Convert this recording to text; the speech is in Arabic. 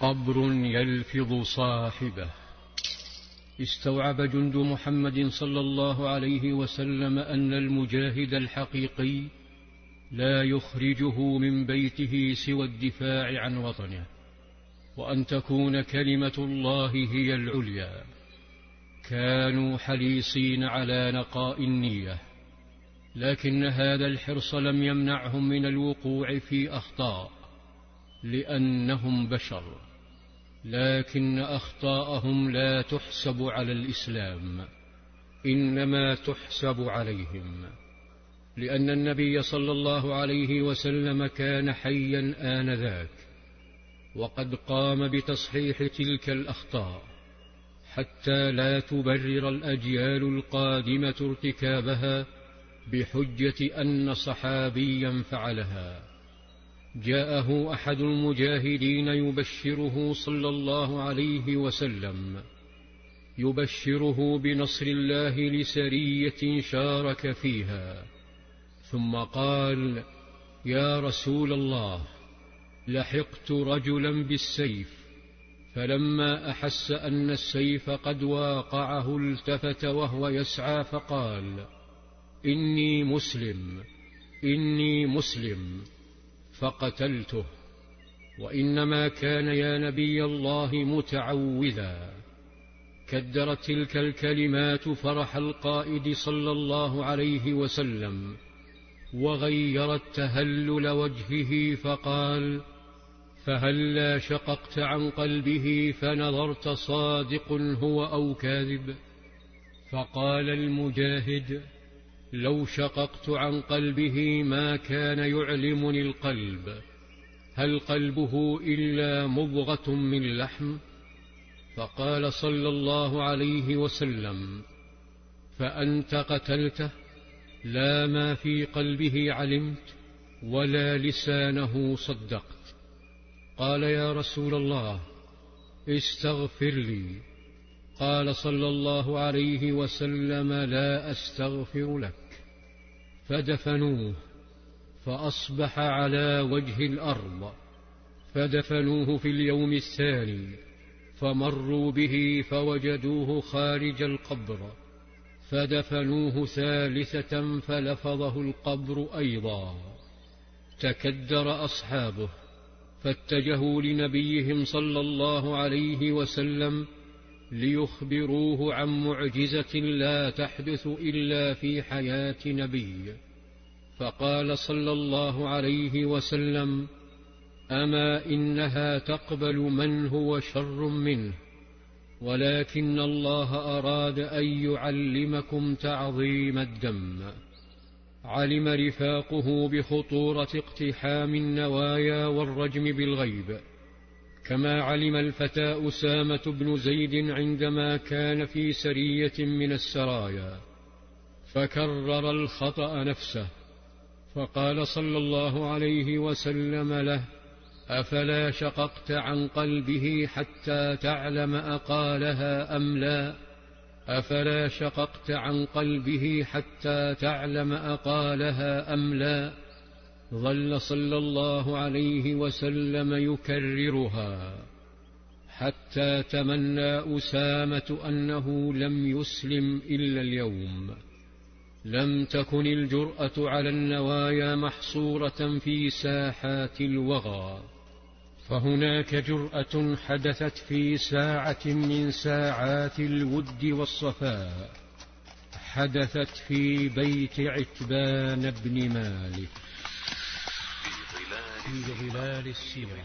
قبر يلفظ صاحبه. استوعب جند محمد صلى الله عليه وسلم أن المجاهد الحقيقي لا يخرجه من بيته سوى الدفاع عن وطنه وأن تكون كلمة الله هي العليا. كانوا حريصين على نقاء النية لكن هذا الحرص لم يمنعهم من الوقوع في أخطاء لأنهم بشر. لكن أخطاءهم لا تحسب على الإسلام إنما تحسب عليهم لأن النبي صلى الله عليه وسلم كان حيا آنذاك وقد قام بتصحيح تلك الأخطاء حتى لا تبرر الأجيال القادمة ارتكابها بحجة أن صحابيا فعلها. جاءه أحد المجاهدين يبشره صلى الله عليه وسلم يبشره بنصر الله لسرية شارك فيها ثم قال يا رسول الله لحقت رجلا بالسيف فلما أحس أن السيف قد واقعه التفت وهو يسعى فقال إني مسلم إني مسلم فقتلته. وإنما كان يا نبي الله متعوذا. كدرت تلك الكلمات فرح القائد صلى الله عليه وسلم وغيرت تهلل وجهه فقال فهلا شققت عن قلبه فنظرت صادق هو أو كاذب؟ فقال المجاهد لو شققت عن قلبه ما كان يعلمني القلب هل قلبه إلا مضغة من لحم؟ فقال صلى الله عليه وسلم فأنت قتلته لا ما في قلبه علمت ولا لسانه صدقت. قال يا رسول الله استغفر لي. قال صلى الله عليه وسلم لا أستغفر لك. فدفنوه فأصبح على وجه الأرض. فدفنوه في اليوم الثاني فمروا به فوجدوه خارج القبر. فدفنوه ثالثة فلفظه القبر أيضا. تكدر أصحابه فاتجهوا لنبيهم صلى الله عليه وسلم ليخبروه عن معجزة لا تحدث إلا في حياة نبي. فقال صلى الله عليه وسلم أما إنها تقبل من هو شر منه ولكن الله أراد أن يعلمكم تعظيم الدم. علم رفاقه بخطورة اقتحام النوايا والرجم بالغيب. كما علم الفتى أسامة بن زيد عندما كان في سرية من السرايا فكرر الخطأ نفسه فقال صلى الله عليه وسلم له أفلا شققت عن قلبه حتى تعلم أقالها أم لا؟ أفلا شققت عن قلبه حتى تعلم أقالها أم لا؟ ظل صلى الله عليه وسلم يكررها حتى تمنى أسامة أنه لم يسلم إلا اليوم. لم تكن الجرأة على النوايا محصورة في ساحات الوغى. فهناك جرأة حدثت في ساعة من ساعات الود والصفاء حدثت في بيت عتبان بن مالك. في ظلال السور